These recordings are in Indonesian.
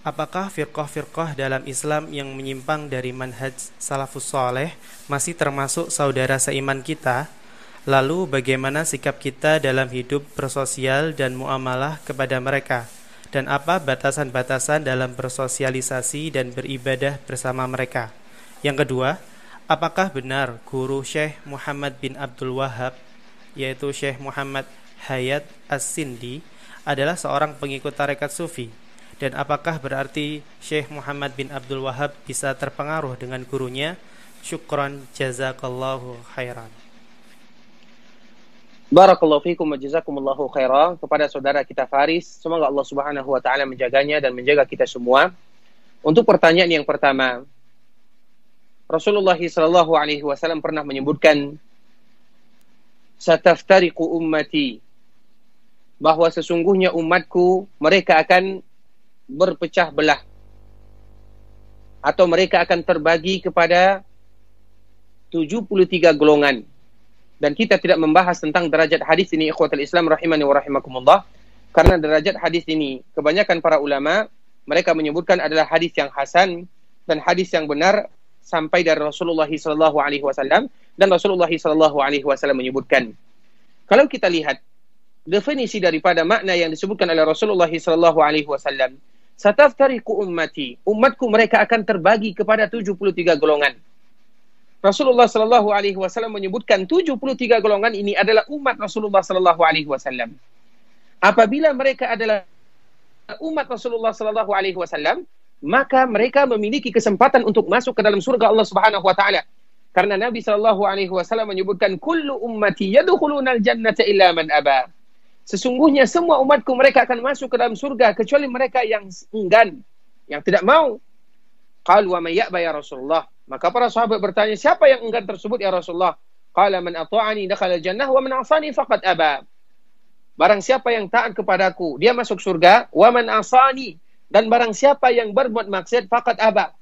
Apakah firqah-firqah dalam Islam yang menyimpang dari manhaj salafus soleh masih termasuk saudara seiman kita? Lalu bagaimana sikap kita dalam hidup bersosial dan muamalah kepada mereka? Dan apa batasan-batasan dalam bersosialisasi dan beribadah bersama mereka? Yang kedua, apakah benar guru Syekh Muhammad bin Abdul Wahab, yaitu Syekh Muhammad Hayat As-Sindi, adalah seorang pengikut tarekat sufi? Dan apakah berarti Syekh Muhammad bin Abdul Wahab bisa terpengaruh dengan gurunya? Syukran jazakallahu khairan. Barakallahu fikum wa jazakumullahu khairan kepada saudara kita Faris. Semoga Allah Subhanahu wa taala menjaganya dan menjaga kita semua. Untuk pertanyaan yang pertama, Rasulullah sallallahu alaihi wasallam pernah menyebutkan sataftariqu ummati bahwa sesungguhnya umatku mereka akan berpecah belah. Atau mereka akan terbagi kepada 73 golongan. Dan kita tidak membahas tentang derajat hadis ini ikhwatul Islam rahimani wa rahimakumullah. Karena derajat hadis ini kebanyakan para ulama mereka menyebutkan adalah hadis yang hasan dan hadis yang benar sampai dari Rasulullah sallallahu alaihi wasallam. Dan Rasulullah sallallahu alaihi wasallam menyebutkan kalau kita lihat definisi daripada makna yang disebutkan oleh Rasulullah sallallahu alaihi wasallam Sataftariku ummati. Umatku mereka akan terbagi kepada 73 golongan. Rasulullah sallallahu alaihi wasallam menyebutkan 73 golongan ini adalah umat Rasulullah sallallahu alaihi wasallam. Apabila mereka adalah umat Rasulullah sallallahu alaihi wasallam, maka mereka memiliki kesempatan untuk masuk ke dalam surga Allah Subhanahu wa taala. Karena Nabi sallallahu alaihi wasallam menyebutkan kullu ummati yadkhuluna al-jannata illa man aba. Sesungguhnya semua umatku mereka akan masuk ke dalam surga kecuali mereka yang enggan, yang tidak mau. Qalu wa may ya Rasulullah. Maka para sahabat bertanya, siapa yang enggan tersebut ya Rasulullah? Qala man ata'ani dakhala jannah wa man 'asani faqad aba. Barang siapa yang taat kepadaku, dia masuk surga. Wa man 'asani dan barang siapa yang berbuat maksiat faqad aba.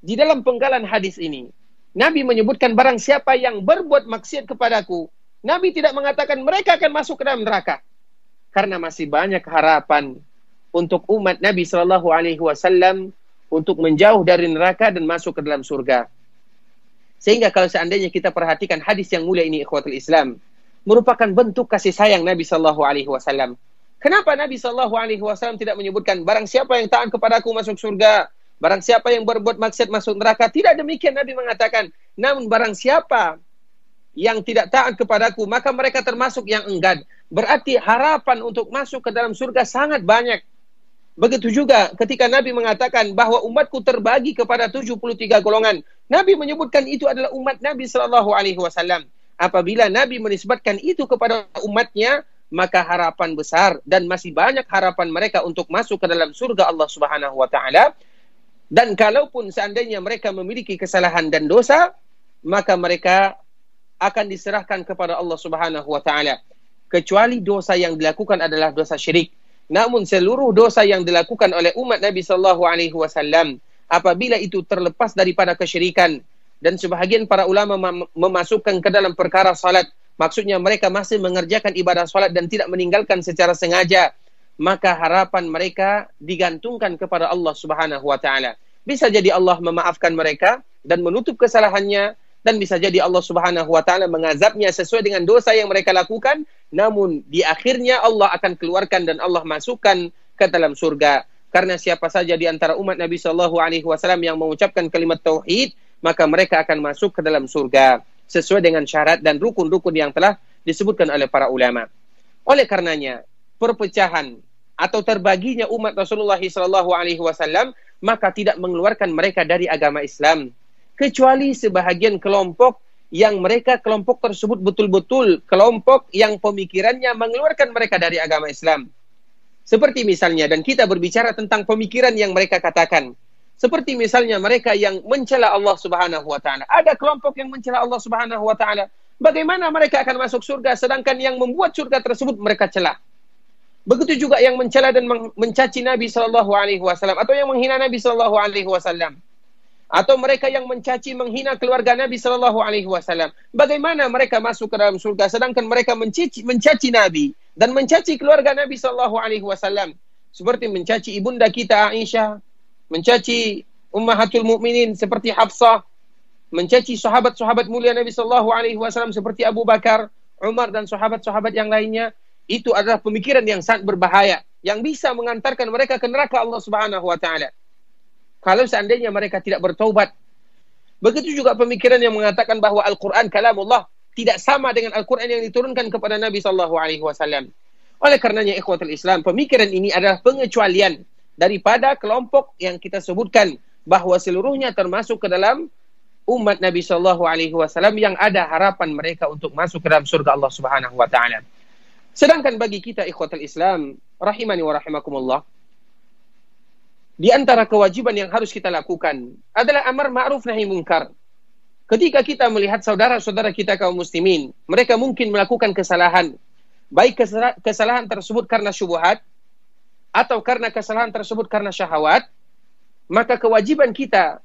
Di dalam penggalan hadis ini, Nabi menyebutkan barang siapa yang berbuat maksiat kepadaku, Nabi tidak mengatakan mereka akan masuk ke dalam neraka karena masih banyak harapan untuk umat Nabi Shallallahu Alaihi Wasallam untuk menjauh dari neraka dan masuk ke dalam surga. Sehingga kalau seandainya kita perhatikan hadis yang mulia ini ikhwatul Islam merupakan bentuk kasih sayang Nabi Shallallahu Alaihi Wasallam. Kenapa Nabi Shallallahu Alaihi Wasallam tidak menyebutkan barang siapa yang taat kepadaku masuk surga, barang siapa yang berbuat maksiat masuk neraka? Tidak demikian Nabi mengatakan. Namun barang siapa yang tidak taat kepadaku, maka mereka termasuk yang enggan. Berarti harapan untuk masuk ke dalam surga sangat banyak. Begitu juga ketika Nabi mengatakan bahwa umatku terbagi kepada 73 golongan. Nabi menyebutkan itu adalah umat Nabi Shallallahu Alaihi Wasallam. Apabila Nabi menisbatkan itu kepada umatnya, maka harapan besar dan masih banyak harapan mereka untuk masuk ke dalam surga Allah Subhanahu Wa Taala. Dan kalaupun seandainya mereka memiliki kesalahan dan dosa, maka mereka akan diserahkan kepada Allah Subhanahu Wa Taala kecuali dosa yang dilakukan adalah dosa syirik. Namun seluruh dosa yang dilakukan oleh umat Nabi sallallahu alaihi wasallam apabila itu terlepas daripada kesyirikan dan sebahagian para ulama memasukkan ke dalam perkara salat, maksudnya mereka masih mengerjakan ibadah salat dan tidak meninggalkan secara sengaja, maka harapan mereka digantungkan kepada Allah Subhanahu wa taala. Bisa jadi Allah memaafkan mereka dan menutup kesalahannya dan bisa jadi Allah Subhanahu wa taala mengazabnya sesuai dengan dosa yang mereka lakukan. Namun di akhirnya Allah akan keluarkan dan Allah masukkan ke dalam surga. Karena siapa saja di antara umat Nabi Shallallahu alaihi wasallam yang mengucapkan kalimat tauhid maka mereka akan masuk ke dalam surga sesuai dengan syarat dan rukun-rukun yang telah disebutkan oleh para ulama. Oleh karenanya, perpecahan atau terbaginya umat Rasulullah Shallallahu alaihi wasallam maka tidak mengeluarkan mereka dari agama Islam kecuali sebahagian kelompok yang mereka kelompok tersebut betul-betul kelompok yang pemikirannya mengeluarkan mereka dari agama Islam. Seperti misalnya dan kita berbicara tentang pemikiran yang mereka katakan. Seperti misalnya mereka yang mencela Allah Subhanahu wa taala. Ada kelompok yang mencela Allah Subhanahu wa taala. Bagaimana mereka akan masuk surga sedangkan yang membuat surga tersebut mereka celah? Begitu juga yang mencela dan mencaci Nabi sallallahu alaihi wasallam atau yang menghina Nabi sallallahu alaihi wasallam atau mereka yang mencaci menghina keluarga Nabi Shallallahu Alaihi Wasallam. Bagaimana mereka masuk ke dalam surga sedangkan mereka mencaci, mencaci Nabi dan mencaci keluarga Nabi Shallallahu Alaihi Wasallam seperti mencaci ibunda kita Aisyah, mencaci ummahatul mukminin seperti Hafsah, mencaci sahabat-sahabat mulia Nabi sallallahu alaihi wasallam seperti Abu Bakar, Umar dan sahabat-sahabat yang lainnya, itu adalah pemikiran yang sangat berbahaya yang bisa mengantarkan mereka ke neraka Allah Subhanahu wa taala. Kalau seandainya mereka tidak bertaubat. Begitu juga pemikiran yang mengatakan bahwa Al-Qur'an kalamullah tidak sama dengan Al-Qur'an yang diturunkan kepada Nabi sallallahu alaihi wasallam. Oleh karenanya ikhwatul Islam, pemikiran ini adalah pengecualian daripada kelompok yang kita sebutkan bahwa seluruhnya termasuk ke dalam umat Nabi Shallallahu Alaihi Wasallam yang ada harapan mereka untuk masuk ke dalam surga Allah Subhanahu Wa Taala. Sedangkan bagi kita ikhwatul Islam, rahimani wa rahimakumullah, di antara kewajiban yang harus kita lakukan adalah amar ma'ruf nahi munkar. Ketika kita melihat saudara-saudara kita kaum muslimin, mereka mungkin melakukan kesalahan, baik kesalahan tersebut karena syubhat atau karena kesalahan tersebut karena syahwat, maka kewajiban kita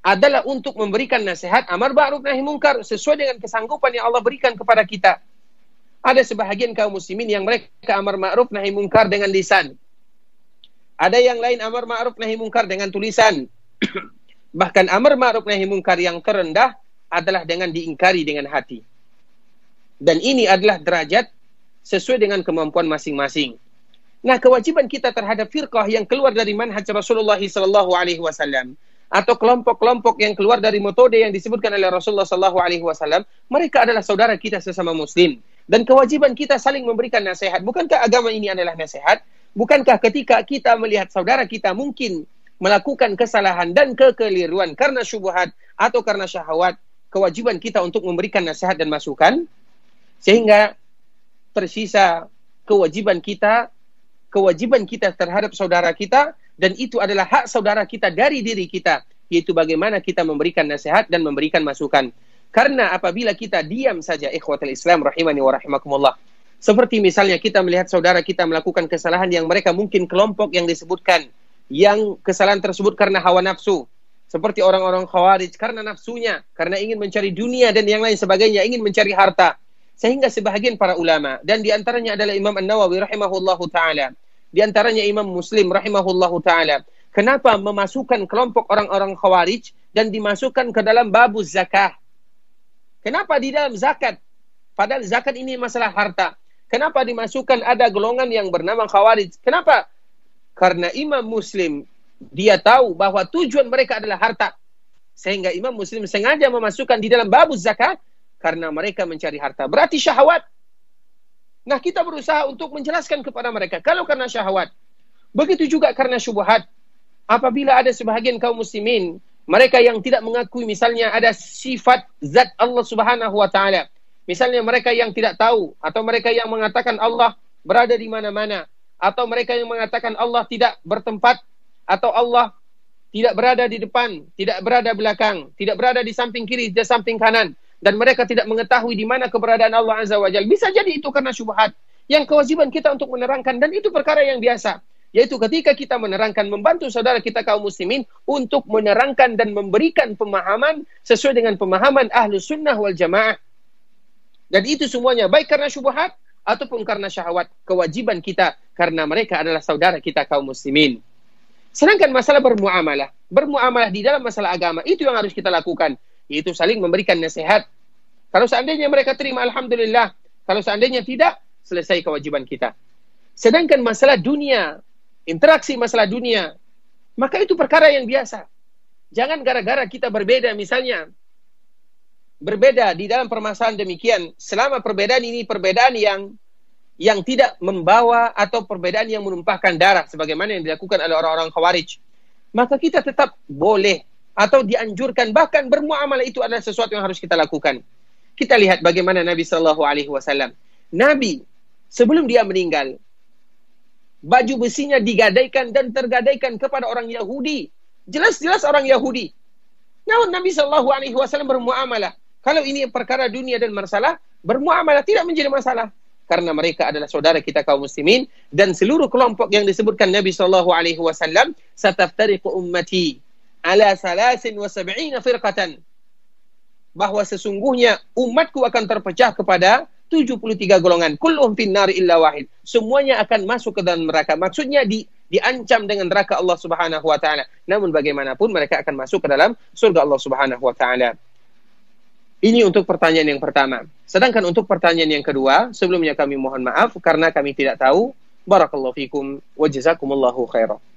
adalah untuk memberikan nasihat amar ma'ruf nahi munkar sesuai dengan kesanggupan yang Allah berikan kepada kita. Ada sebahagian kaum muslimin yang mereka amar ma'ruf nahi munkar dengan lisan. Ada yang lain amar ma'ruf nahi munkar dengan tulisan. Bahkan amar ma'ruf nahi munkar yang terendah adalah dengan diingkari dengan hati. Dan ini adalah derajat sesuai dengan kemampuan masing-masing. Nah, kewajiban kita terhadap firqah yang keluar dari manhaj Rasulullah sallallahu alaihi wasallam atau kelompok-kelompok yang keluar dari metode yang disebutkan oleh Rasulullah Sallallahu Alaihi Wasallam, mereka adalah saudara kita sesama Muslim. Dan kewajiban kita saling memberikan nasihat. Bukankah agama ini adalah nasihat? Bukankah ketika kita melihat saudara kita mungkin melakukan kesalahan dan kekeliruan karena syubhat atau karena syahwat, kewajiban kita untuk memberikan nasihat dan masukan, sehingga tersisa kewajiban kita, kewajiban kita terhadap saudara kita dan itu adalah hak saudara kita dari diri kita yaitu bagaimana kita memberikan nasihat dan memberikan masukan. Karena apabila kita diam saja ikhwatul Islam rahimani wa rahimakumullah seperti misalnya kita melihat saudara kita melakukan kesalahan yang mereka mungkin kelompok yang disebutkan yang kesalahan tersebut karena hawa nafsu seperti orang-orang khawarij karena nafsunya karena ingin mencari dunia dan yang lain sebagainya ingin mencari harta sehingga sebahagian para ulama dan di antaranya adalah Imam An-Nawawi rahimahullahu taala di antaranya Imam Muslim rahimahullahu taala. Kenapa memasukkan kelompok orang-orang Khawarij dan dimasukkan ke dalam babu zakah? Kenapa di dalam zakat? Padahal zakat ini masalah harta. Kenapa dimasukkan ada golongan yang bernama Khawarij? Kenapa? Karena Imam Muslim dia tahu bahwa tujuan mereka adalah harta. Sehingga Imam Muslim sengaja memasukkan di dalam babu zakat karena mereka mencari harta. Berarti syahwat Nah, kita berusaha untuk menjelaskan kepada mereka. Kalau karena syahwat, begitu juga karena syubhat. Apabila ada sebahagian kaum muslimin, mereka yang tidak mengakui misalnya ada sifat zat Allah Subhanahu wa taala. Misalnya mereka yang tidak tahu atau mereka yang mengatakan Allah berada di mana-mana atau mereka yang mengatakan Allah tidak bertempat atau Allah tidak berada di depan, tidak berada belakang, tidak berada di samping kiri, di samping kanan dan mereka tidak mengetahui di mana keberadaan Allah Azza wa Jalla. Bisa jadi itu karena syubhat. Yang kewajiban kita untuk menerangkan dan itu perkara yang biasa. Yaitu ketika kita menerangkan, membantu saudara kita kaum muslimin untuk menerangkan dan memberikan pemahaman sesuai dengan pemahaman ahlu sunnah wal jamaah. Dan itu semuanya baik karena syubhat ataupun karena syahwat. Kewajiban kita karena mereka adalah saudara kita kaum muslimin. Sedangkan masalah bermuamalah. Bermuamalah di dalam masalah agama. Itu yang harus kita lakukan yaitu saling memberikan nasihat. Kalau seandainya mereka terima alhamdulillah, kalau seandainya tidak, selesai kewajiban kita. Sedangkan masalah dunia, interaksi masalah dunia, maka itu perkara yang biasa. Jangan gara-gara kita berbeda misalnya berbeda di dalam permasalahan demikian selama perbedaan ini perbedaan yang yang tidak membawa atau perbedaan yang menumpahkan darah sebagaimana yang dilakukan oleh orang-orang khawarij maka kita tetap boleh atau dianjurkan bahkan bermuamalah itu adalah sesuatu yang harus kita lakukan. Kita lihat bagaimana Nabi Shallallahu Alaihi Wasallam. Nabi sebelum dia meninggal, baju besinya digadaikan dan tergadaikan kepada orang Yahudi. Jelas-jelas orang Yahudi. Namun Nabi Shallallahu Alaihi Wasallam bermuamalah. Kalau ini perkara dunia dan masalah, bermuamalah tidak menjadi masalah. Karena mereka adalah saudara kita kaum muslimin dan seluruh kelompok yang disebutkan Nabi Shallallahu Alaihi Wasallam sataftariqu ummati ala salasin wa sab'ina firqatan. Bahwa sesungguhnya umatku akan terpecah kepada 73 golongan. Kulluhum fin nar illa wahid. Semuanya akan masuk ke dalam neraka. Maksudnya di diancam dengan neraka Allah Subhanahu wa taala. Namun bagaimanapun mereka akan masuk ke dalam surga Allah Subhanahu wa taala. Ini untuk pertanyaan yang pertama. Sedangkan untuk pertanyaan yang kedua, sebelumnya kami mohon maaf karena kami tidak tahu. Barakallahu fikum wa jazakumullahu khairan.